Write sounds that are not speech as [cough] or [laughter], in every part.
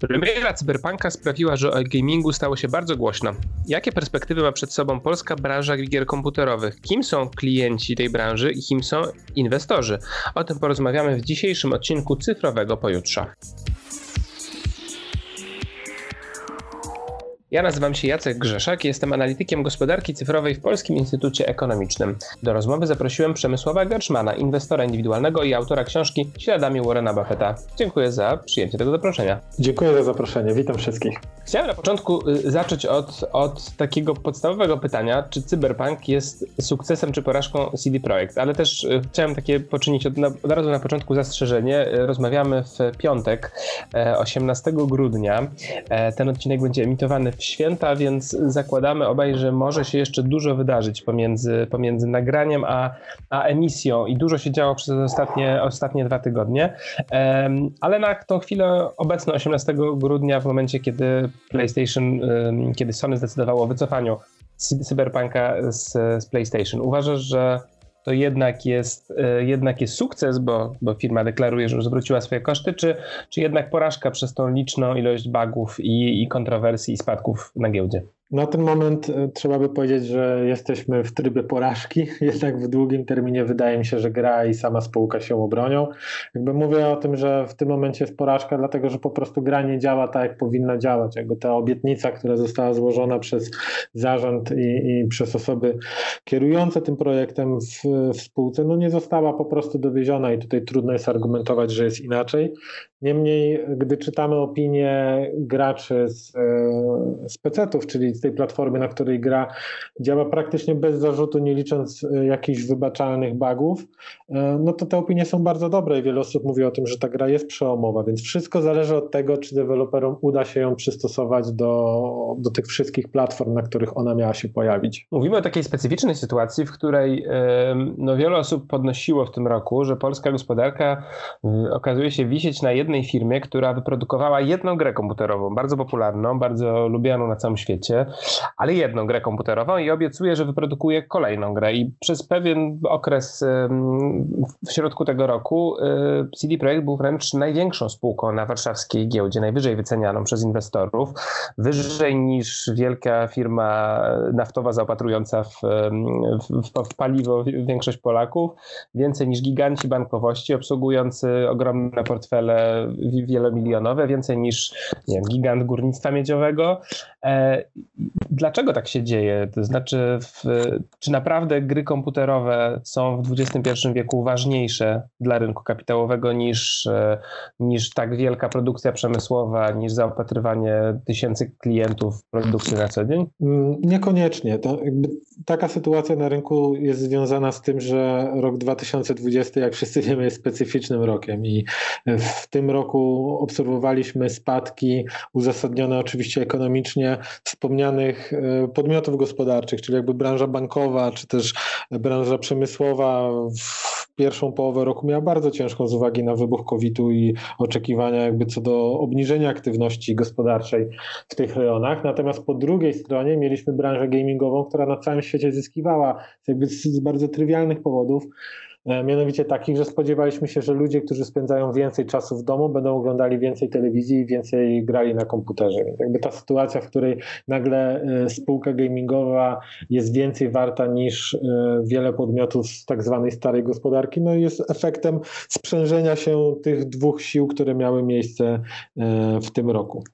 Premiera Cyberpunka sprawiła, że o gamingu stało się bardzo głośno. Jakie perspektywy ma przed sobą polska branża gier komputerowych? Kim są klienci tej branży i kim są inwestorzy? O tym porozmawiamy w dzisiejszym odcinku Cyfrowego Pojutrza. Ja nazywam się Jacek Grzeszak, jestem analitykiem gospodarki cyfrowej w Polskim Instytucie Ekonomicznym. Do rozmowy zaprosiłem Przemysława Gerszmana, inwestora indywidualnego i autora książki Śladami Warrena Buffetta. Dziękuję za przyjęcie tego zaproszenia. Dziękuję za zaproszenie, witam wszystkich. Chciałem na początku y, zacząć od, od takiego podstawowego pytania, czy Cyberpunk jest sukcesem czy porażką CD Projekt, ale też y, chciałem takie poczynić od, od razu na początku zastrzeżenie. Y, rozmawiamy w piątek, 18 e, grudnia. E, ten odcinek będzie emitowany w święta, więc zakładamy obaj, że może się jeszcze dużo wydarzyć pomiędzy, pomiędzy nagraniem a, a emisją i dużo się działo przez ostatnie, ostatnie dwa tygodnie. Ale na tą chwilę obecną, 18 grudnia, w momencie, kiedy PlayStation, kiedy Sony zdecydowało o wycofaniu Cyberpunka z, z PlayStation, uważasz, że to jednak jest, e, jednak jest sukces, bo, bo firma deklaruje, że zwróciła swoje koszty, czy, czy jednak porażka przez tą liczną ilość bugów i, i kontrowersji i spadków na giełdzie? Na ten moment e, trzeba by powiedzieć, że jesteśmy w trybie porażki, [laughs] jednak w długim terminie wydaje mi się, że gra i sama spółka się obronią. Jakby mówię o tym, że w tym momencie jest porażka, dlatego że po prostu gra nie działa tak, jak powinna działać. Jakby ta obietnica, która została złożona przez zarząd i, i przez osoby kierujące tym projektem w, w spółce, no nie została po prostu dowieziona i tutaj trudno jest argumentować, że jest inaczej. Niemniej, gdy czytamy opinie graczy z, e, z PC-ów, czyli tej platformy, na której gra działa praktycznie bez zarzutu, nie licząc e, jakichś wybaczalnych bugów, e, no to te opinie są bardzo dobre i wiele osób mówi o tym, że ta gra jest przełomowa, więc wszystko zależy od tego, czy deweloperom uda się ją przystosować do, do tych wszystkich platform, na których ona miała się pojawić. Mówimy o takiej specyficznej sytuacji, w której no, wiele osób podnosiło w tym roku, że polska gospodarka okazuje się wisieć na jednej firmie, która wyprodukowała jedną grę komputerową, bardzo popularną, bardzo lubianą na całym świecie, ale jedną grę komputerową i obiecuje, że wyprodukuje kolejną grę. I przez pewien okres w środku tego roku y, CD Projekt był wręcz największą spółką na warszawskiej giełdzie, najwyżej wycenianą przez inwestorów, wyżej niż wielka firma naftowa zaopatrująca w, w, w paliwo większość Polaków, więcej niż giganci bankowości obsługujący ogromne portfele wielomilionowe, więcej niż wiem, gigant górnictwa miedziowego. E, dlaczego tak się dzieje? To znaczy, w, czy naprawdę gry komputerowe są w XXI wieku ważniejsze dla rynku kapitałowego niż, e, niż tak wielka produkcja przemysłowa, niż zaopatrywanie tysięcy klientów w produkcję na co dzień? Mm, niekoniecznie. To taka sytuacja na rynku jest związana z tym, że rok 2020, jak wszyscy [laughs] wiemy, jest specyficznym rokiem i w tym roku obserwowaliśmy spadki uzasadnione oczywiście ekonomicznie wspomnianych e, podmiotów gospodarczych, czyli jakby branża bankowa, czy też branża przemysłowa w pierwszą połowę roku miała bardzo ciężką z uwagi na wybuch COVID-u i oczekiwania jakby co do obniżenia aktywności gospodarczej w tych rejonach. Natomiast po drugiej stronie mieliśmy branżę gamingową, która na całym świecie zyskiwała jakby z bardzo trywialnych powodów. E, mianowicie takich, że spodziewaliśmy się, że ludzie, którzy spędzają więcej czasu w domu, będą oglądali więcej telewizji i więcej grali na komputerze. Więc jakby ta sytuacja, w której nagle e, spółka gamingowa jest więcej warta niż e, wiele podmiotów z tak zwanej starej gospodarki, no jest efektem sprzężenia się tych dwóch sił, które miały miejsce w tym roku.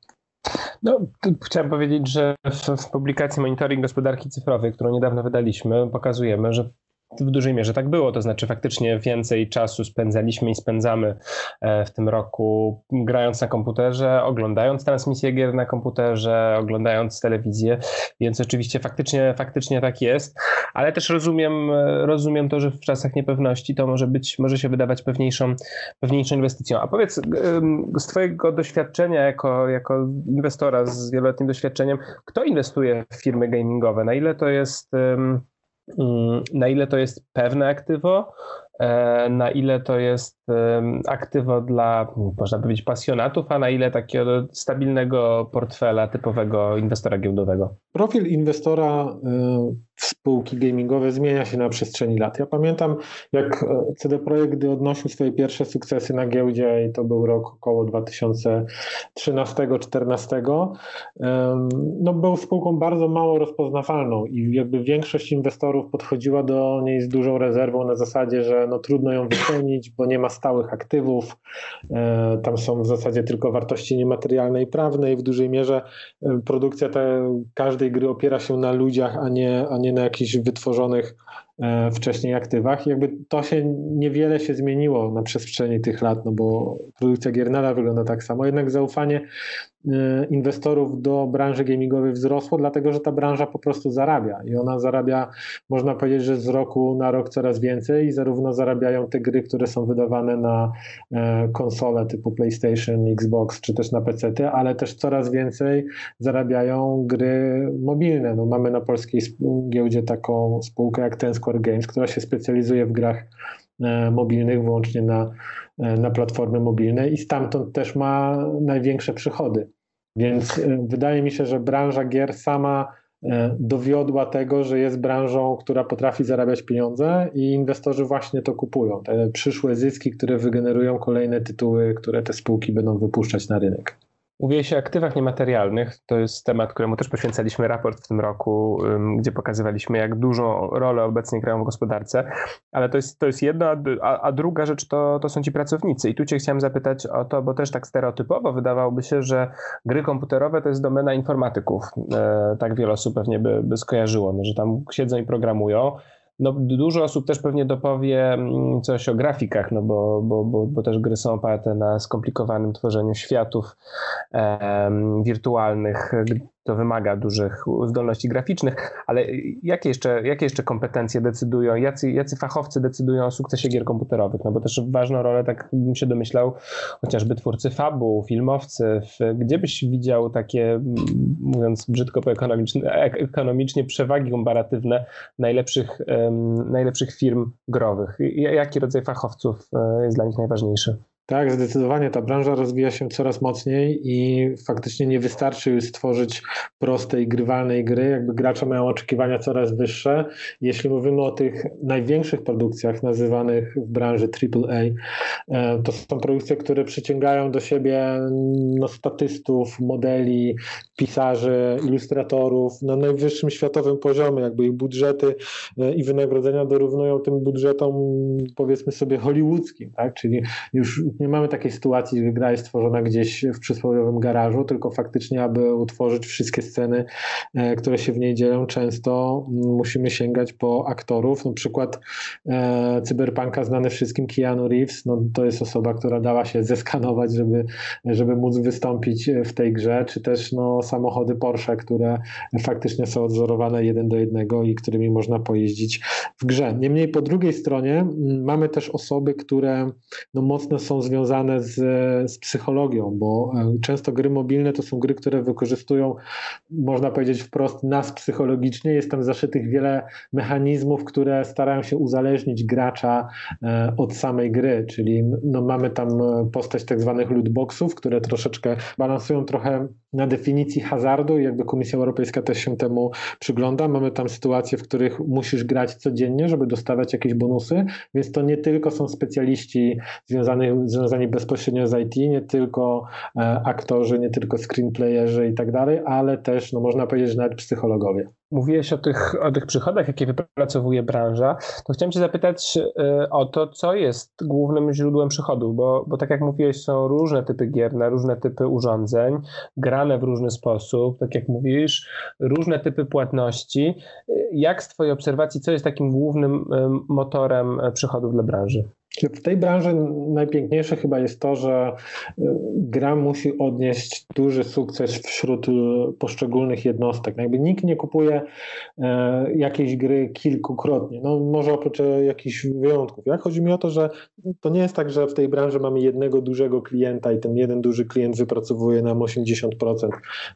No, chciałem powiedzieć, że w, w, publikacji Monitoring Gospodarki Cyfrowej, którą niedawno wydaliśmy, pokazujemy, że w dużej mierze tak było, to znaczy faktycznie więcej czasu spędzaliśmy i spędzamy e, w tym roku grając na komputerze, oglądając transmisję gier na komputerze, oglądając telewizję, więc oczywiście faktycznie, faktycznie tak jest, ale też rozumiem, rozumiem to, że w czasach niepewności to może być, może się wydawać pewniejszą, pewniejszą inwestycją. A powiedz z twojego doświadczenia jako, jako inwestora z wieloletnim doświadczeniem, kto inwestuje w firmy gamingowe? Na ile to jest na ile to jest pewne aktywo, e, na ile to jest aktywo dla, można powiedzieć, pasjonatów, a na ile takiego stabilnego portfela typowego inwestora giełdowego? Profil inwestora w spółki gamingowe zmienia się na przestrzeni lat. Ja pamiętam, jak CD Projekt, gdy odnosił swoje pierwsze sukcesy na giełdzie i to był rok około 2013-2014, no był spółką bardzo mało rozpoznawalną i jakby większość inwestorów podchodziła do niej z dużą rezerwą na zasadzie, że no trudno ją wycenić, bo nie ma stałych aktywów, e, tam są w zasadzie tylko wartości niematerialne i prawne i w dużej mierze e, produkcja te, każdej gry opiera się na ludziach, a nie, a nie na jakichś wytworzonych wcześniej aktywach. I jakby to się niewiele się zmieniło na przestrzeni tych lat, no bo produkcja gier nadal wygląda tak samo, jednak zaufanie e, inwestorów do branży gamingowej wzrosło, dlatego że ta branża po prostu zarabia i ona zarabia, można powiedzieć, że z roku na rok coraz więcej i zarówno zarabiają te gry, które są wydawane na e, konsole typu PlayStation, Xbox czy też na PC, ale też coraz więcej zarabiają gry mobilne. No, mamy na polskiej giełdzie taką spółkę jak ten Core Games, która się specjalizuje w grach e, mobilnych wyłącznie na, e, na platformy mobilne i stamtąd też ma największe przychody. Więc e, wydaje mi się, że branża gier sama dowiodła tego, że jest branżą, która potrafi zarabiać pieniądze i inwestorzy właśnie to kupują. Te przyszłe zyski, które wygenerują kolejne tytuły, które te spółki będą wypuszczać na rynek. Mówię się o aktywach niematerialnych. To jest temat, któremu też poświęcaliśmy raport w tym roku, gdzie pokazywaliśmy, jak dużą rolę obecnie grają w gospodarce. Ale to jest, to jest jedna, a, a, druga rzecz to, to są ci pracownicy. I tu Cię chciałem zapytać o to, bo też tak stereotypowo wydawałoby się, że gry komputerowe to jest domena informatyków. E, tak wiele osób pewnie by, by skojarzyło, no, że tam siedzą i programują. No, dużo osób też pewnie dopowie mm, coś o grafikach, no bo, bo, bo, bo też gry są oparte na skomplikowanym tworzeniu światów wirtualnych, to wymaga dużych zdolności graficznych, ale jakie jeszcze, jakie jeszcze kompetencje decydują, jacy, jacy fachowcy decydują o sukcesie gier komputerowych? No bo też ważną rolę, tak bym się domyślał, chociażby twórcy fabuł, filmowcy. Gdzie byś widział takie, mówiąc brzydko po ekonomicznie, ekonomicznie przewagi komparatywne najlepszych, um, najlepszych firm growych? Jaki rodzaj fachowców e, jest dla nich najważniejszy? Tak, zdecydowanie ta branża rozwija się coraz mocniej i faktycznie nie wystarczy już stworzyć prostej, grywalnej gry. Jakby gracze mają oczekiwania coraz wyższe. Jeśli mówimy o tych największych produkcjach nazywanych w branży AAA, e, to są produkcje, które przyciągają do siebie no, statystów, modeli, pisarzy, ilustratorów na najwyższym światowym poziomie. Jakby ich budżety e, i wynagrodzenia dorównują tym budżetom, powiedzmy sobie, hollywoodzkim, tak? Czyli już nie mamy takiej sytuacji, że gra jest stworzona gdzieś w przysłowiowym garażu, tylko faktycznie, aby utworzyć wszystkie sceny, e, które się w niej dzieją, często musimy sięgać po aktorów. Na przykład e, cyberpunka znany wszystkim Keanu Reeves, no to jest osoba, która dała się zeskanować, żeby, żeby móc wystąpić w tej grze, czy też no, samochody Porsche, które faktycznie są odzorowane jeden do jednego i którymi można pojeździć w grze. Niemniej po drugiej stronie mamy też osoby, które no, mocno są związane z, z psychologią, bo e, często gry mobilne to są gry, które wykorzystują, można powiedzieć wprost, nas psychologicznie. Jest tam zaszytych wiele mechanizmów, które starają się uzależnić gracza e, od samej gry, czyli no, mamy tam e, postać tak zwanych lootboxów, które troszeczkę balansują trochę na definicji hazardu i jakby Komisja Europejska też się temu przygląda. Mamy tam sytuacje, w których musisz grać codziennie, żeby dostawać jakieś bonusy, więc to nie tylko są specjaliści związani, związani bezpośrednio z IT, nie tylko e, aktorzy, nie tylko screenplayerzy i tak dalej, ale też, no można powiedzieć, że nawet psychologowie. Mówiłeś o tych, o tych przychodach, jakie wypracowuje branża, to chciałem Cię zapytać e, o to, co jest głównym źródłem przychodów, bo, bo tak jak mówiłeś, są różne typy gier na różne typy urządzeń, grane w różny sposób, tak jak mówisz, różne typy płatności. Jak z Twojej obserwacji, co jest takim głównym e, motorem przychodów dla branży? W tej branży najpiękniejsze chyba jest to, że y, gra musi odnieść duży sukces wśród y, poszczególnych jednostek. No jakby nikt nie kupuje e, jakiejś gry kilkukrotnie, no może oprócz e, jakichś wyjątków. Jak chodzi mi o to, że to nie jest tak, że w tej branży mamy jednego dużego klienta i ten jeden duży klient wypracowuje nam 80%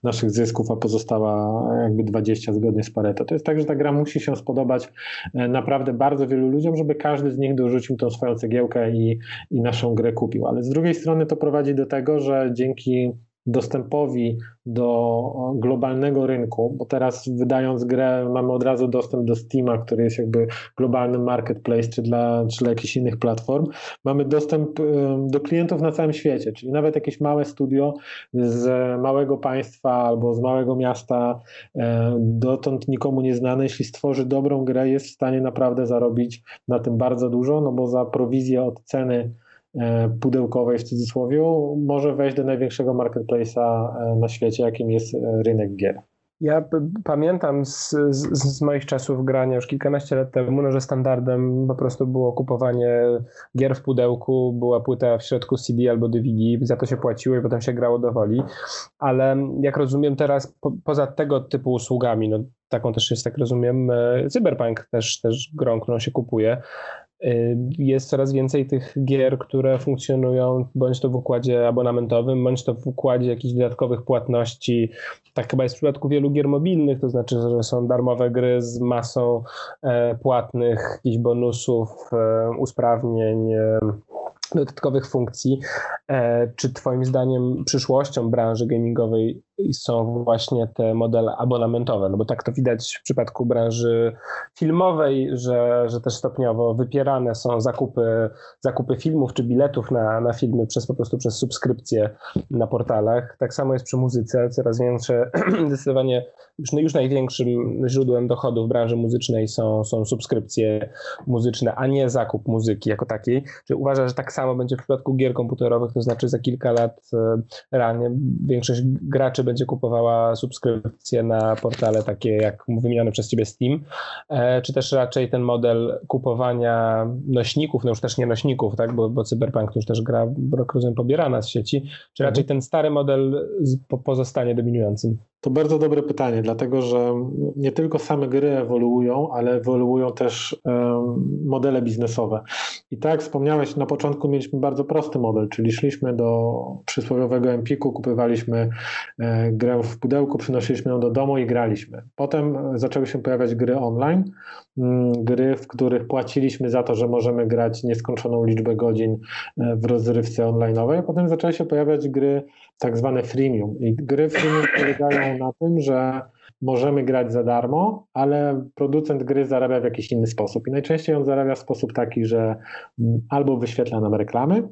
naszych zysków, a pozostała jakby 20 zgodnie z Pareto. To jest tak, że ta gra musi się spodobać e, naprawdę bardzo wielu ludziom, żeby każdy z nich dorzucił tą swoją cegiełkę i, i naszą grę kupił. Ale z drugiej strony to prowadzi do tego, że dzięki dostępowi do globalnego rynku, bo teraz wydając grę mamy od razu dostęp do Steama, który jest jakby globalnym marketplace, czy dla, czy dla jakichś innych platform. Mamy dostęp do klientów na całym świecie, czyli nawet jakieś małe studio z małego państwa albo z małego miasta, dotąd nikomu nieznane, jeśli stworzy dobrą grę, jest w stanie naprawdę zarobić na tym bardzo dużo, no bo za prowizję od ceny E, pudełkowej w cudzysłowie może wejść do największego marketplace'a e, na świecie, jakim jest e, rynek gier. Ja pamiętam z, z, z, moich czasów grania już kilkanaście lat temu, no, że standardem po prostu było kupowanie gier w pudełku, była płyta w środku CD albo DVD, za to się płaciło i potem się grało do woli. Ale jak rozumiem teraz, po, poza tego typu usługami, no taką też jest, tak rozumiem, Cyberpunk też, też grą, którą się kupuje, jest coraz więcej tych gier, które funkcjonują bądź to w układzie abonamentowym, bądź to w układzie jakichś dodatkowych płatności. Tak chyba jest w przypadku wielu gier mobilnych, to znaczy, że są darmowe gry z masą e, płatnych, jakichś bonusów, e, usprawnień e, dodatkowych funkcji. Czy Twoim zdaniem przyszłością branży gamingowej są właśnie te modele abonamentowe, no bo tak to widać w przypadku branży filmowej, że, że też stopniowo wypierane są zakupy, zakupy filmów czy biletów na, na filmy przez po prostu przez subskrypcje na portalach. Tak samo jest przy muzyce, coraz większe, [clears throat] zdecydowanie już, no już największym źródłem dochodów branży muzycznej są, są subskrypcje muzyczne, a nie zakup muzyki jako takiej. Czy uważasz, że tak samo będzie w przypadku gier komputerowych, to znaczy za kilka lat e, realnie większość graczy będzie kupowała subskrypcje na portale takie jak wymienione przez ciebie Steam, e, czy też raczej ten model kupowania nośników, no już też nie nośników, tak, bo, bo Cyberpunk już też gra, rozumiem, pobierana z sieci, czy raczej ten stary model pozostanie dominującym? To bardzo dobre pytanie, dlatego że nie tylko same gry ewoluują, ale ewoluują też modele biznesowe. I tak jak wspomniałeś, na początku mieliśmy bardzo prosty model, czyli szliśmy do przysłowiowego Empiku, kupywaliśmy e, grę w pudełku, przynosiliśmy ją do domu i graliśmy. Potem zaczęły się pojawiać gry online, mm, gry, w których płaciliśmy za to, że możemy grać nieskończoną liczbę godzin e, w rozrywce online'owej. Potem zaczęły się pojawiać gry tak zwane freemium. I gry freemium polegają na tym, że możemy grać za darmo, ale producent gry zarabia w jakiś inny sposób. I najczęściej on zarabia w sposób taki, że mm, albo wyświetla nam reklamy,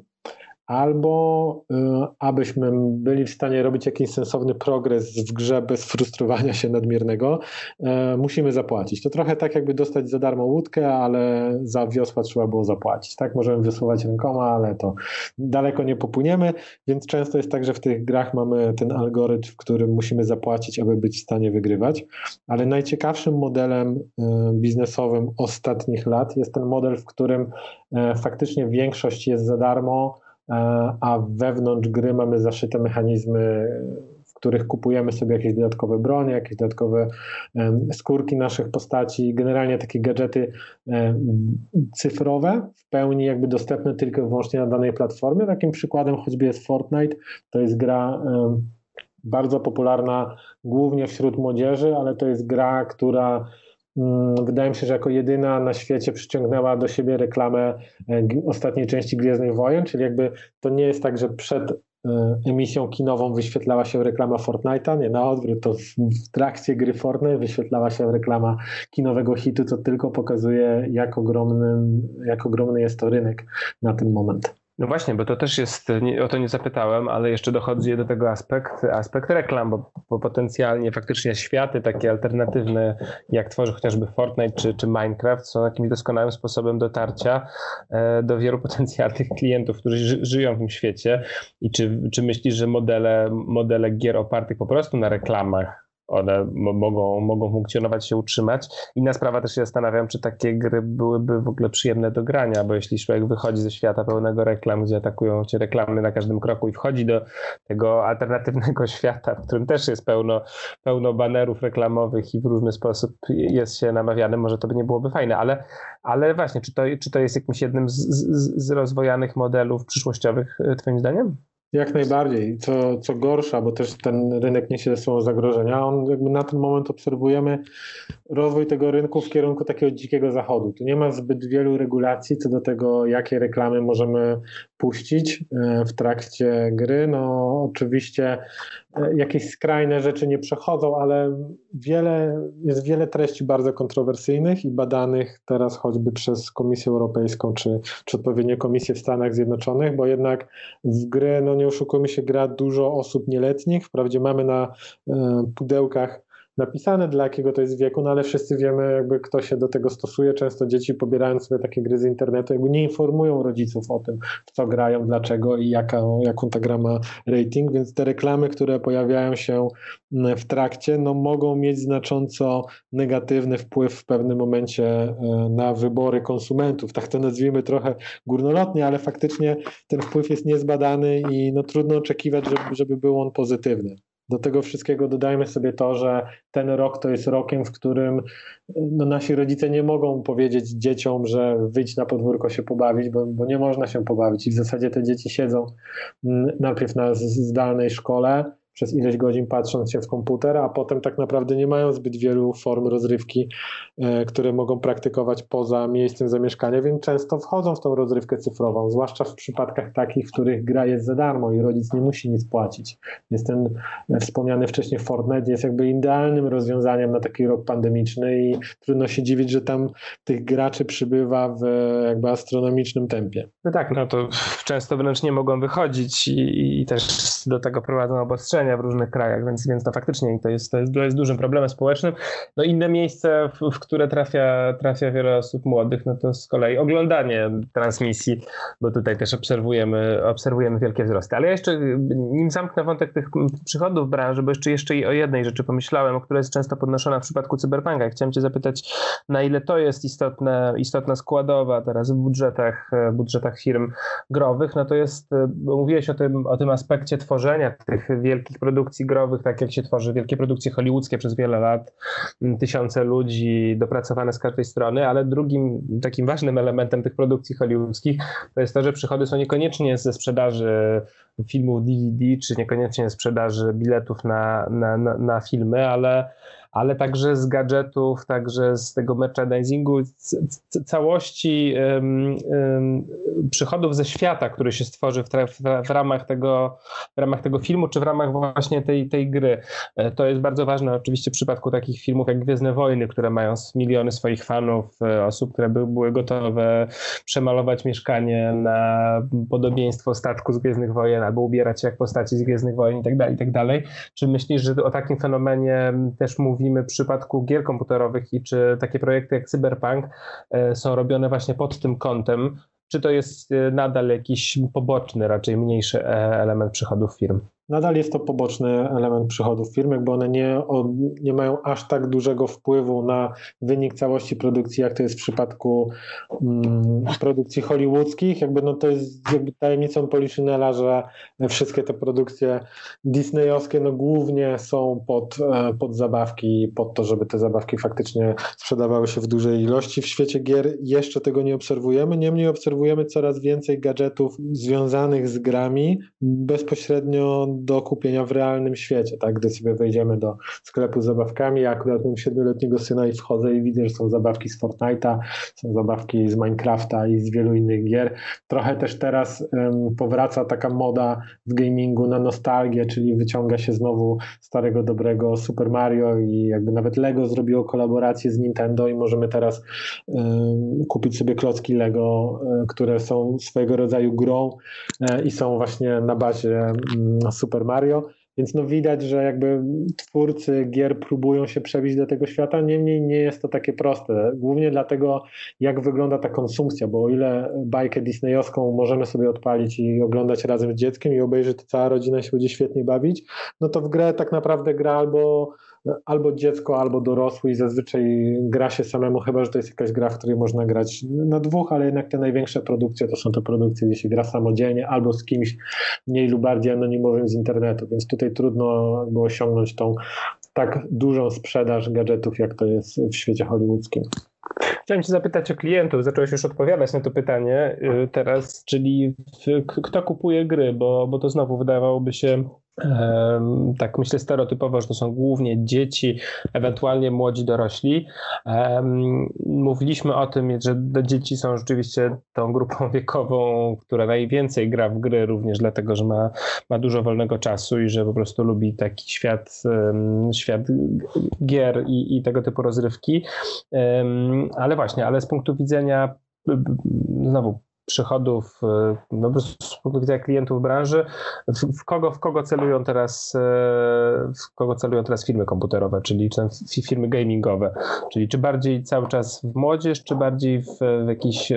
albo y, abyśmy byli w stanie robić jakiś sensowny progres w grze bez frustrowania się nadmiernego, y, musimy zapłacić. To trochę tak jakby dostać za darmo łódkę, ale za wiosła trzeba było zapłacić. Tak, możemy wysuwać rękoma, ale to daleko nie popłyniemy, więc często jest tak, że w tych grach mamy ten algorytm, w którym musimy zapłacić, aby być w stanie wygrywać, ale najciekawszym modelem y, biznesowym ostatnich lat jest ten model, w którym faktycznie większość jest za darmo, a wewnątrz gry mamy zaszyte mechanizmy, w których kupujemy sobie jakieś dodatkowe bronie, jakieś dodatkowe skórki naszych postaci, generalnie takie gadżety cyfrowe, w pełni jakby dostępne tylko i wyłącznie na danej platformie. Takim przykładem choćby jest Fortnite, to jest gra bardzo popularna głównie wśród młodzieży, ale to jest gra, która wydaje mi się, że jako jedyna na świecie przyciągnęła do siebie reklamę e, ostatniej części Gwiezdnych Wojen, czyli jakby to nie jest tak, że przed e, emisją kinową wyświetlała się reklama Fortnite'a, nie na odwrót, to w trakcie gry Fortnite wyświetlała się reklama kinowego hitu, co tylko pokazuje jak, ogromnym, jak ogromny jest to rynek na ten moment. No właśnie, bo to też jest, o to nie zapytałem, ale jeszcze dochodzi do tego aspekt, aspekt reklam, bo, bo potencjalnie faktycznie światy takie alternatywne, jak tworzy chociażby Fortnite czy, czy Minecraft, są jakimś doskonałym sposobem dotarcia e, do wielu [laughs] potencjalnych klientów, którzy żyją w tym świecie. I czy, czy myślisz, że modele, modele gier opartych po prostu na reklamach one mogą, mogą funkcjonować, się utrzymać. Inna sprawa też się zastanawiam, czy takie gry byłyby w ogóle przyjemne do grania, bo jeśli człowiek wychodzi ze świata pełnego reklam, gdzie atakują cię reklamy na każdym kroku i wchodzi do tego alternatywnego [laughs] świata, w którym też jest pełno, pełno banerów reklamowych i w różny sposób jest się namawiany, może to by nie byłoby fajne, ale, ale właśnie, czy to, czy to jest jakimś jednym z, z, z rozwojanych modelów przyszłościowych, e, twoim zdaniem? Jak najbardziej. Co, co gorsza, bo też ten rynek niesie ze sobą zagrożenia. On jakby na ten moment obserwujemy rozwój tego rynku w kierunku takiego dzikiego zachodu. Tu nie ma zbyt wielu regulacji co do tego, jakie reklamy możemy puścić e, w trakcie gry. No oczywiście jakieś skrajne rzeczy nie przechodzą, ale wiele, jest wiele treści bardzo kontrowersyjnych i badanych teraz choćby przez Komisję Europejską czy, czy odpowiednie komisje w Stanach Zjednoczonych, bo jednak w gry, no nie oszukujmy się, gra dużo osób nieletnich. Wprawdzie mamy na e, pudełkach napisane, dla jakiego to jest wieku, no ale wszyscy wiemy, jakby kto się do tego stosuje. Często dzieci pobierając sobie takie gry z internetu, jakby nie informują rodziców o tym, w co grają, dlaczego i jaka, jaką ta gra ma rating, więc te reklamy, które pojawiają się mm, w trakcie, no mogą mieć znacząco negatywny wpływ w pewnym momencie e, na wybory konsumentów. Tak to nazwijmy trochę górnolotnie, ale faktycznie ten wpływ jest niezbadany i no trudno oczekiwać, żeby, żeby był on pozytywny. Do tego wszystkiego dodajmy sobie to, że ten rok to jest rokiem, w którym no, nasi rodzice nie mogą powiedzieć dzieciom, że wyjdź na podwórko się pobawić, bo, bo nie można się pobawić. I w zasadzie te dzieci siedzą mm, najpierw na zdalnej szkole, przez ileś godzin patrząc się w komputer, a potem tak naprawdę nie mają zbyt wielu form rozrywki, e, które mogą praktykować poza miejscem zamieszkania, więc często wchodzą w tą rozrywkę cyfrową, zwłaszcza w przypadkach takich, w których gra jest za darmo i rodzic nie musi nic płacić. Jest ten e, wspomniany wcześniej Fortnite, jest jakby idealnym rozwiązaniem na taki rok pandemiczny i trudno się dziwić, że tam tych graczy przybywa w jakby astronomicznym tempie. No tak, no to często wręcz nie mogą wychodzić i, i też do tego prowadzą obostrzenia w różnych krajach, więc, więc to faktycznie to jest, to jest, to jest dużym problemem społecznym. No inne miejsce, w, w, które trafia, trafia wiele osób młodych, no to z kolei oglądanie transmisji, bo tutaj też obserwujemy, obserwujemy wielkie wzrosty. Ale ja jeszcze, nim zamknę wątek tych przychodów branży, bo jeszcze, jeszcze o jednej rzeczy pomyślałem, o której jest często podnoszona w przypadku cyberpunka. Chciałem cię zapytać, na ile to jest istotne, istotna składowa teraz w budżetach, budżetach firm growych, no to jest, mówiłeś o tym, o tym aspekcie tworzenia tych wielkich produkcji growych, tak jak się tworzy wielkie produkcje hollywoodzkie przez wiele lat, mm, tysiące ludzi dopracowane z każdej strony, ale drugim takim ważnym elementem tych produkcji hollywoodzkich to jest to, że przychody są niekoniecznie ze sprzedaży filmów DVD, czy niekoniecznie ze sprzedaży biletów na, na, na, na filmy, ale ale także z gadżetów, także z tego merchandisingu, całości um, um, przychodów ze świata, który się stworzy w, w, w, ramach tego, w ramach tego filmu, czy w ramach właśnie tej, tej gry. E, to jest bardzo ważne oczywiście w przypadku takich filmów jak Gwiezdne Wojny, które mają miliony swoich fanów, e, osób, które by, były gotowe przemalować mieszkanie na podobieństwo statku z Gwiezdnych Wojen, albo ubierać się jak postaci z Gwiezdnych Wojen i tak dalej, tak. Czy myślisz, że o takim fenomenie też mówi mówimy w przypadku gier komputerowych i czy takie projekty jak Cyberpunk e, są robione właśnie pod tym kątem, czy to jest e, nadal jakiś poboczny, raczej mniejszy e, element przychodów firm? Nadal jest to poboczny element przychodów firmy, bo one nie, nie mają aż tak dużego wpływu na wynik całości produkcji, jak to jest w przypadku mm, produkcji hollywoodzkich. Jakby no to jest jakby tajemnicą Poliszynela, że wszystkie te produkcje disneyowskie no głównie są pod, e, pod zabawki, pod to, żeby te zabawki faktycznie sprzedawały się w dużej ilości. W świecie gier jeszcze tego nie obserwujemy, niemniej obserwujemy coraz więcej gadżetów związanych z grami bezpośrednio do kupienia w realnym świecie, tak? Gdy sobie wejdziemy do sklepu z zabawkami, ja akurat mam siedmioletniego syna i wchodzę i widzę, że są zabawki z Fortnite'a, są zabawki z Minecrafta i z wielu innych gier. Trochę też teraz um, powraca taka moda w gamingu na nostalgię, czyli wyciąga się znowu starego, dobrego Super Mario i jakby nawet Lego zrobiło kolaborację z Nintendo i możemy teraz um, kupić sobie klocki Lego, um, które są swojego rodzaju grą e, i są właśnie na bazie Super Super Mario, więc no widać, że jakby twórcy gier próbują się przebić do tego świata, niemniej nie jest to takie proste. Głównie dlatego, jak wygląda ta konsumpcja, bo o ile bajkę disneyowską możemy sobie odpalić i oglądać razem z dzieckiem i obejrzeć, cała rodzina się będzie świetnie bawić, no to w grę tak naprawdę gra albo albo dziecko, albo dorosły i zazwyczaj gra się samemu, chyba że to jest jakaś gra, w której można grać na dwóch, ale jednak te największe produkcje to są to produkcje, gdzie się gra samodzielnie albo z kimś mniej lub bardziej anonimowym z internetu, więc tutaj trudno było osiągnąć tą tak dużą sprzedaż gadżetów, jak to jest w świecie hollywoodzkim. Chciałem Cię zapytać o klientów. Zacząłeś już odpowiadać na to pytanie y, teraz, czyli kto kupuje gry, bo, bo to znowu wydawałoby się tak myślę stereotypowo, że to są głównie dzieci, ewentualnie młodzi dorośli. Mówiliśmy o tym, że dzieci są rzeczywiście tą grupą [laughs] wiekową, która najwięcej gra w gry, również dlatego, że ma, ma dużo wolnego czasu i że po prostu lubi taki świat, świat gier i, i tego typu rozrywki. Ale właśnie, ale z punktu widzenia znowu przychodów, e, no, z widzenia klientów branży, w, w, kogo, w kogo celują teraz e, w kogo celują teraz firmy komputerowe, czyli czy firmy gamingowe, czyli czy bardziej cały czas w młodzież, czy bardziej w, w jakieś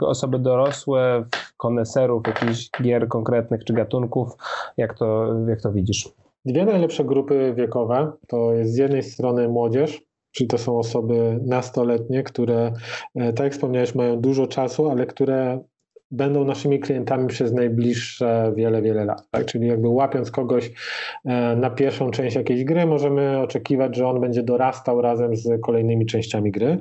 osoby dorosłe, w koneserów jakichś gier konkretnych czy gatunków, jak to, jak to widzisz? Dwie najlepsze grupy wiekowe to jest z jednej strony młodzież, Czyli to są osoby nastoletnie, które, e, tak jak wspomniałeś, mają dużo czasu, ale które będą naszymi klientami przez najbliższe wiele, wiele lat. Tak? Czyli jakby łapiąc kogoś e, na pierwszą część jakiejś gry, możemy oczekiwać, że on będzie dorastał razem z kolejnymi częściami gry.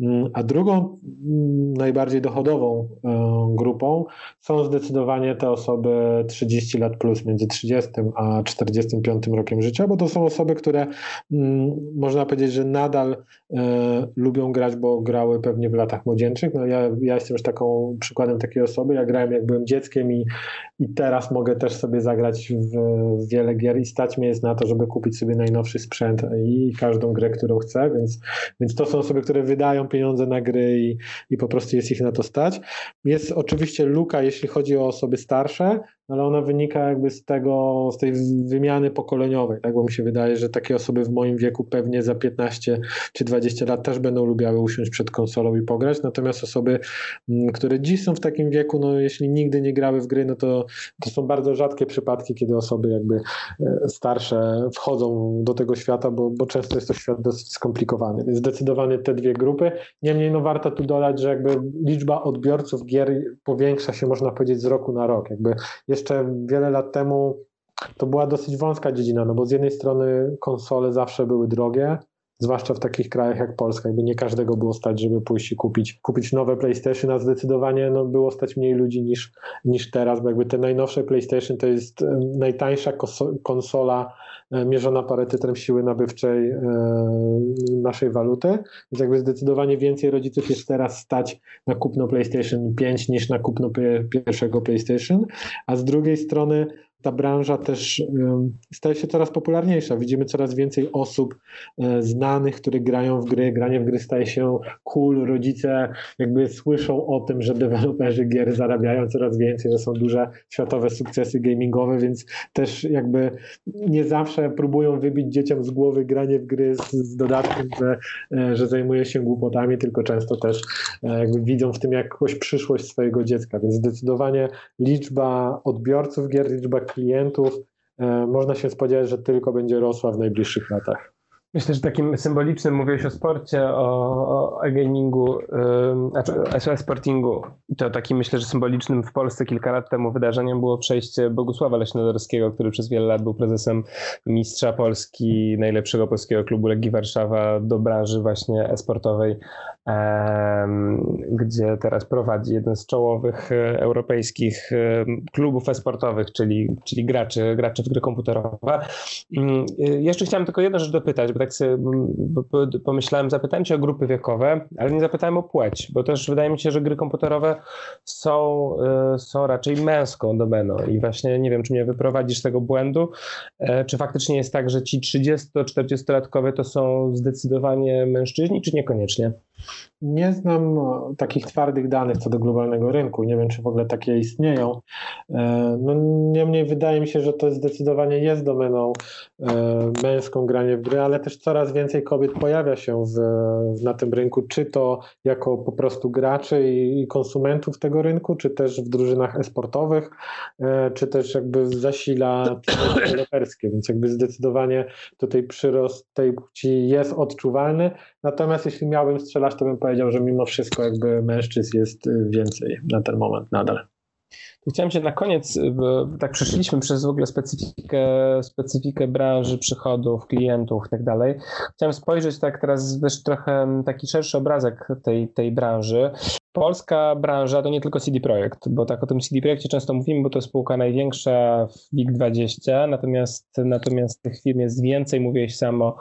Mm, a drugą, mm, najbardziej dochodową e, grupą są zdecydowanie te osoby 30 lat plus, między 30 a 45 rokiem życia, bo to są osoby, które mm, można powiedzieć, że nadal e, lubią grać, bo grały pewnie w latach młodzieńczych. No ja, ja jestem już taką przykładem takiej osoby. Ja grałem jak byłem dzieckiem i, i teraz mogę też sobie zagrać w, w wiele gier i stać mnie jest na to, żeby kupić sobie najnowszy sprzęt i każdą grę, którą chcę, więc, więc to są osoby, które wydają pieniądze na gry i, i po prostu jest ich na to stać. Jest oczywiście luka, jeśli chodzi o osoby starsze, ale ona wynika jakby z tego, z tej wymiany pokoleniowej, tak, bo mi się wydaje, że takie osoby w moim wieku pewnie za 15 czy 20 lat też będą lubiały usiąść przed konsolą i pograć, natomiast osoby, mm, które dziś są w takim wieku, no jeśli nigdy nie grały w gry, no to, to są bardzo rzadkie przypadki, kiedy osoby jakby e, starsze wchodzą do tego świata, bo, bo często jest to świat dosyć skomplikowany, więc zdecydowanie te dwie grupy. Niemniej no warto tu dodać, że jakby liczba odbiorców gier powiększa się, można powiedzieć, z roku na rok, jakby jeszcze wiele lat temu to była dosyć wąska dziedzina, no bo z jednej strony konsole zawsze były drogie, zwłaszcza w takich krajach jak Polska, jakby nie każdego było stać, żeby pójść i kupić, kupić nowe PlayStation, a zdecydowanie no, było stać mniej ludzi niż, niż teraz, bo jakby te najnowsze PlayStation to jest najtańsza konsola mierzona parytetem siły nabywczej e, naszej waluty, więc jakby zdecydowanie więcej rodziców jest teraz stać na kupno PlayStation 5 niż na kupno pierwszego PlayStation, a z drugiej strony ta branża też staje się coraz popularniejsza. Widzimy coraz więcej osób e, znanych, które grają w gry. Granie w gry staje się cool. Rodzice jakby słyszą o tym, że deweloperzy gier zarabiają coraz więcej, że są duże światowe sukcesy gamingowe, więc też jakby nie zawsze próbują wybić dzieciom z głowy granie w gry z, z dodatkiem, że, e, że zajmuje się głupotami, tylko często też e, jakby widzą w tym jakąś przyszłość swojego dziecka. Więc zdecydowanie liczba odbiorców gier, liczba klientów e, można się spodziewać, że tylko będzie rosła w najbliższych latach. Myślę, że takim symbolicznym, mówiłeś o sporcie, o, o e-gamingu, znaczy e-sportingu. To takim myślę, że symbolicznym w Polsce kilka lat temu wydarzeniem było przejście Bogusława Leśnodorskiego, który przez wiele lat był prezesem mistrza Polski, najlepszego polskiego klubu Legii Warszawa do branży właśnie e-sportowej, gdzie teraz prowadzi jeden z czołowych e, europejskich klubów e-sportowych, czyli, czyli graczy, graczy w gry komputerowe. E, jeszcze chciałem tylko jedną rzecz dopytać, bo tak sobie pomyślałem, zapytałem cię o grupy wiekowe, ale nie zapytałem o płeć, bo też wydaje mi się, że gry komputerowe są, e, są raczej męską domeną i właśnie nie wiem, czy mnie wyprowadzisz z tego błędu, e, czy faktycznie jest tak, że ci 30-40-latkowie to są zdecydowanie mężczyźni, czy niekoniecznie? Nie znam takich twardych danych co do globalnego rynku. Nie wiem, czy w ogóle takie istnieją. E, no, niemniej wydaje mi się, że to zdecydowanie jest domeną męską granie w gry, ale też coraz więcej kobiet pojawia się w, na tym rynku, czy to jako po prostu graczy i konsumentów tego rynku, czy też w drużynach esportowych, e, czy też jakby zasila [coughs] deweloperskie, więc jakby zdecydowanie tutaj przyrost tej płci jest odczuwalny, natomiast jeśli miałbym strzelać, to bym powiedział, że mimo wszystko jakby mężczyzn jest więcej na ten moment nadal. Chciałem się na koniec, bo tak przeszliśmy przez w ogóle specyfikę, specyfikę branży, przychodów, klientów i tak dalej. Chciałem spojrzeć tak teraz też trochę taki szerszy obrazek tej, tej branży. Polska branża to nie tylko CD Projekt, bo tak o tym CD Projekcie często mówimy, bo to spółka największa w WIG20, natomiast, natomiast tych firm jest więcej, mówiłeś samo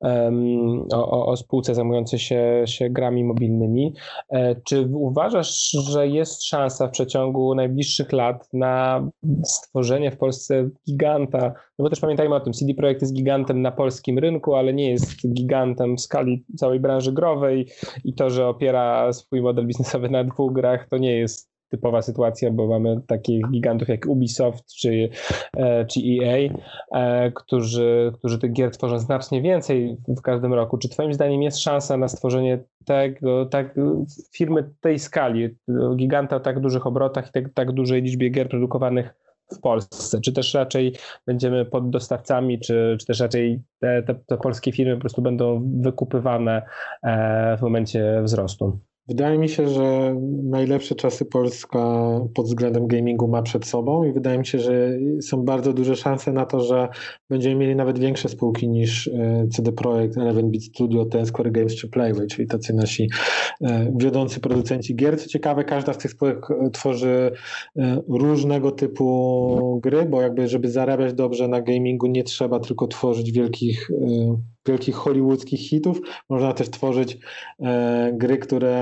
um, o, o spółce zajmującej się, się grami mobilnymi. E, czy uważasz, że jest szansa w przeciągu najbliższych lat na stworzenie w Polsce giganta? No bo też pamiętajmy o tym, CD Projekt jest gigantem na polskim rynku, ale nie jest gigantem w skali całej branży growej i to, że opiera swój model biznesowy sobie na dwóch grach to nie jest typowa sytuacja, bo mamy takich gigantów jak Ubisoft czy, e, czy EA, e, którzy, którzy tych gier tworzą znacznie więcej w każdym roku. Czy Twoim zdaniem jest szansa na stworzenie tego, tak, firmy tej skali, giganta o tak dużych obrotach i tak, tak dużej liczbie gier produkowanych w Polsce? Czy też raczej będziemy poddostawcami, czy, czy też raczej te, te, te polskie firmy po prostu będą wykupywane e, w momencie wzrostu? Wydaje mi się, że najlepsze czasy Polska pod względem gamingu ma przed sobą i wydaje mi się, że są bardzo duże szanse na to, że będziemy mieli nawet większe spółki niż e, CD Projekt, Eleven Beat Studio, Ten Games czy Playway, czyli tacy nasi e, wiodący producenci gier. Co ciekawe, każda z tych spółek e, tworzy różnego typu gry, bo jakby żeby zarabiać dobrze na gamingu nie trzeba tylko tworzyć wielkich wielkich hollywoodzkich hitów. Można też tworzyć e, gry, które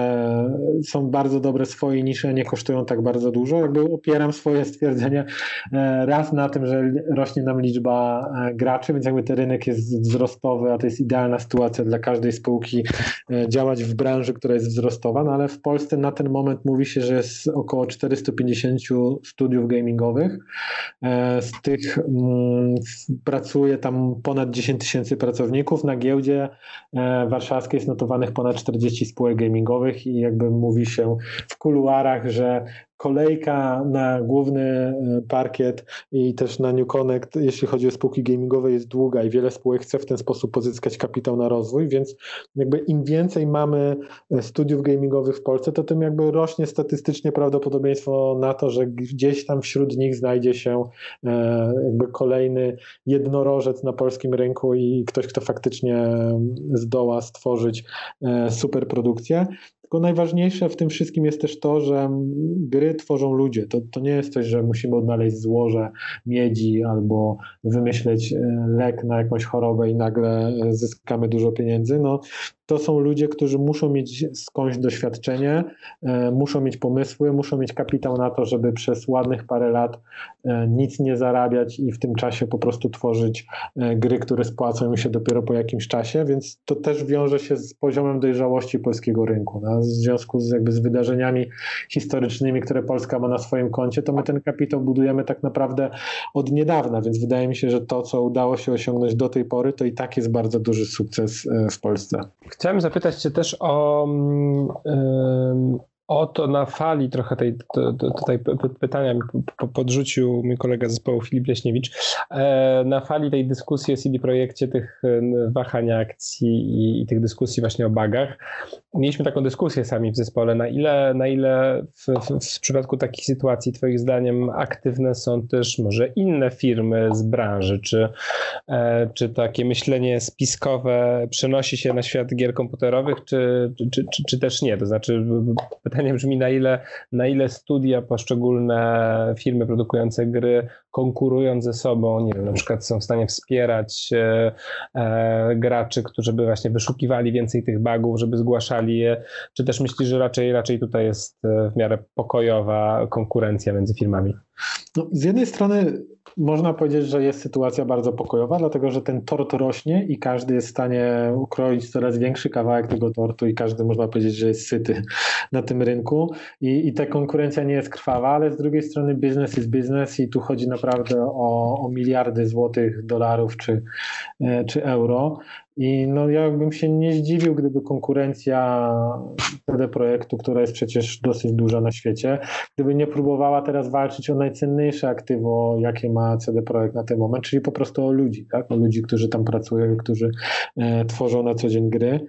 są bardzo dobre w swojej niszy, nie kosztują tak bardzo dużo. Jakby opieram swoje [laughs] stwierdzenie e, raz na tym, że rośnie nam liczba e, graczy, więc jakby ten rynek jest wzrostowy, a to jest idealna sytuacja dla każdej spółki e, działać w branży, która jest wzrostowa, no ale w Polsce na ten moment mówi się, że jest około 450 studiów gamingowych. E, z tych m, mm, pracuje tam ponad 10 tysięcy pracowników na giełdzie e, warszawskiej jest notowanych ponad 40 spółek gamingowych i jakby mówi się w kuluarach, że kolejka na główny e, parkiet i też na New Connect, jeśli chodzi o spółki gamingowe, jest długa i wiele spółek chce w ten sposób pozyskać kapitał na rozwój, więc jakby im więcej mamy e, studiów gamingowych w Polsce, to tym jakby rośnie statystycznie prawdopodobieństwo na to, że gdzieś tam wśród nich znajdzie się e, jakby kolejny jednorożec na polskim rynku i ktoś, kto faktycznie zdoła stworzyć super produkcję. Tylko najważniejsze w tym wszystkim jest też to, że gry tworzą ludzie. To, to nie jest coś, że musimy odnaleźć złoże miedzi albo wymyśleć e, lek na jakąś chorobę i nagle zyskamy dużo pieniędzy. No, to są ludzie, którzy muszą mieć skądś doświadczenie, e, muszą mieć pomysły, muszą mieć kapitał na to, żeby przez ładnych parę lat e, nic nie zarabiać i w tym czasie po prostu tworzyć e, gry, które spłacą im się dopiero po jakimś czasie, więc to też wiąże się z poziomem dojrzałości polskiego rynku. No, w związku z, jakby z wydarzeniami historycznymi, które Polska ma na swoim koncie, to my ten kapitał budujemy tak naprawdę od niedawna, więc wydaje mi się, że to, co udało się osiągnąć do tej pory, to i tak jest bardzo duży sukces w Polsce. Chciałem zapytać Cię też o, mm, o to na fali trochę tej, tutaj pytania podrzucił mój kolega zespołu Filip Leśniewicz, e, na fali tej dyskusji o CD Projekcie, tych wahań akcji i, i tych dyskusji właśnie o bagach. Mieliśmy taką dyskusję sami w zespole, na ile, na ile w, w, w przypadku takich sytuacji twoim zdaniem aktywne są też może inne firmy z branży, czy, e, czy takie myślenie spiskowe przenosi się na świat gier komputerowych, czy, czy, czy, czy też nie? To znaczy pytanie brzmi, na ile, na ile studia, poszczególne firmy produkujące gry, konkurując ze sobą, nie wiem, na przykład są w stanie wspierać e, e, graczy, którzy by właśnie wyszukiwali więcej tych bugów, żeby zgłaszali je, czy też myślisz, że raczej, raczej tutaj jest e, w miarę pokojowa konkurencja między firmami? No, z jednej strony można powiedzieć, że jest sytuacja bardzo pokojowa, dlatego że ten tort rośnie i każdy jest w stanie ukroić coraz większy kawałek tego tortu i każdy można powiedzieć, że jest syty na tym rynku i, i ta konkurencja nie jest krwawa, ale z drugiej strony biznes jest biznes i tu chodzi naprawdę naprawdę o, o miliardy złotych, dolarów czy, e, czy euro. I no ja bym się nie zdziwił, gdyby konkurencja CD Projektu, która jest przecież dosyć duża na świecie, gdyby nie próbowała teraz walczyć o najcenniejsze aktywo, jakie ma CD Projekt na ten moment, czyli po prostu o ludzi, tak? o ludzi, którzy tam pracują którzy e, tworzą na co dzień gry.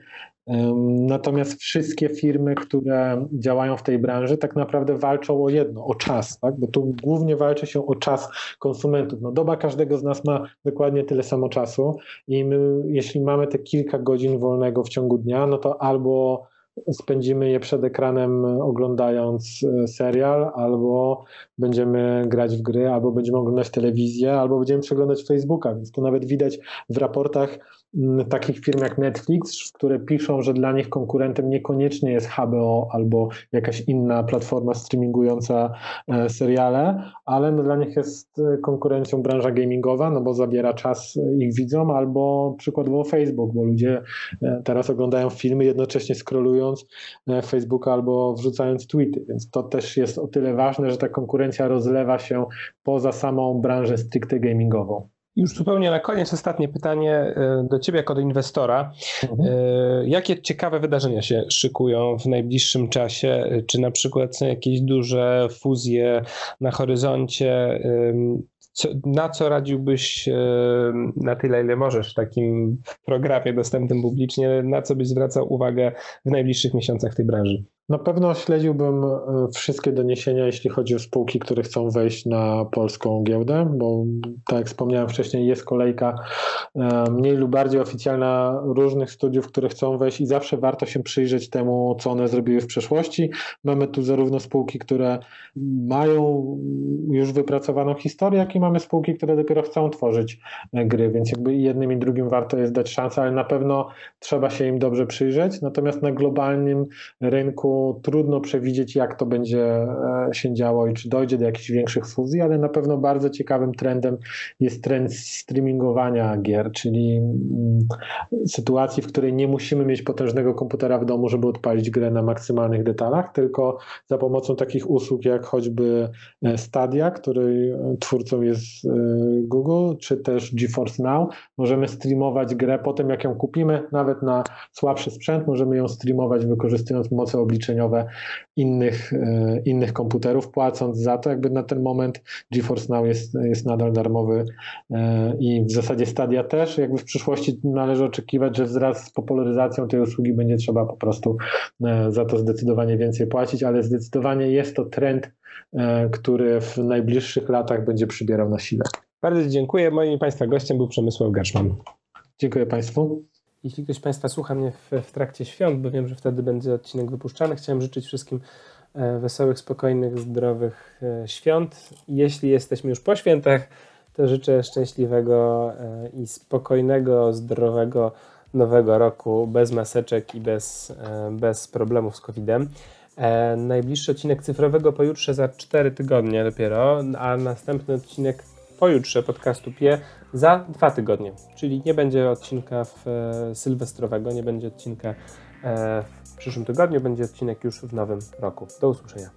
Natomiast wszystkie firmy, które działają w tej branży, tak naprawdę walczą o jedno, o czas, tak? bo tu głównie walczy się o czas konsumentów. No, doba każdego z nas ma dokładnie tyle samo czasu i my, jeśli mamy te kilka godzin wolnego w ciągu dnia, no to albo spędzimy je przed ekranem oglądając e, serial, albo będziemy grać w gry, albo będziemy oglądać telewizję, albo będziemy przeglądać Facebooka, więc to nawet widać w raportach takich firm jak Netflix, które piszą, że dla nich konkurentem niekoniecznie jest HBO albo jakaś inna platforma streamingująca e, seriale, ale no dla nich jest e, konkurencją branża gamingowa, no bo zabiera czas ich widzom, albo przykładowo Facebook, bo ludzie teraz oglądają filmy jednocześnie scrollują E, Facebooka albo wrzucając tweety, więc to też jest o tyle ważne, że ta konkurencja rozlewa się poza samą branżę stricte gamingową. Już zupełnie na koniec ostatnie pytanie e, do Ciebie jako do inwestora. Mhm. E, jakie ciekawe wydarzenia się szykują w najbliższym czasie? Czy na przykład są jakieś duże fuzje na horyzoncie? Co, na co radziłbyś na tyle, ile możesz w takim programie dostępnym publicznie, na co byś zwracał uwagę w najbliższych miesiącach w tej branży? Na pewno śledziłbym e, wszystkie doniesienia, jeśli chodzi o spółki, które chcą wejść na polską giełdę, bo tak jak wspomniałem wcześniej, jest kolejka e, mniej lub bardziej oficjalna różnych studiów, które chcą wejść i zawsze warto się przyjrzeć temu, co one zrobiły w przeszłości. Mamy tu zarówno spółki, które mają już wypracowaną historię, jak i mamy spółki, które dopiero chcą tworzyć e, gry, więc jakby jednym i drugim warto jest dać szansę, ale na pewno trzeba się im dobrze przyjrzeć. Natomiast na globalnym rynku trudno przewidzieć, jak to będzie e, się działo i czy dojdzie do jakichś większych fuzji, ale na pewno bardzo ciekawym trendem jest trend streamingowania gier, czyli mm, sytuacji, w której nie musimy mieć potężnego komputera w domu, żeby odpalić grę na maksymalnych detalach, tylko za pomocą takich usług jak choćby e, Stadia, której e, twórcą jest Google, czy też GeForce Now, możemy streamować grę po tym, jak ją kupimy, nawet na słabszy sprzęt, możemy ją streamować wykorzystując moce obliczeniowe obliczeniowe innych, e, innych komputerów, płacąc za to. Jakby na ten moment GeForce Now jest, jest nadal darmowy e, i w zasadzie Stadia też. Jakby w przyszłości należy oczekiwać, że wraz z popularyzacją tej usługi będzie trzeba po prostu e, za to zdecydowanie więcej płacić, ale zdecydowanie jest to trend, który w najbliższych latach będzie przybierał na sile. Bardzo dziękuję. Moim Państwa gościem był Przemysław Gerszman. Dziękuję Państwu. Jeśli ktoś z Państwa słucha mnie w, w, trakcie świąt, bo wiem, że wtedy będzie odcinek wypuszczany, chciałem życzyć wszystkim e, wesołych, spokojnych, zdrowych e, świąt. Jeśli jesteśmy już po świętach, to życzę szczęśliwego e, i spokojnego, zdrowego nowego roku, bez maseczek i bez, bez problemów z COVID-em. Najbliższy odcinek cyfrowego pojutrze za 4 tygodnie dopiero, a następny odcinek pojutrze podcastu PIE za dwa tygodnie, czyli nie będzie odcinka w, e, sylwestrowego, nie będzie odcinka e, w przyszłym tygodniu, będzie odcinek już w nowym roku. Do usłyszenia.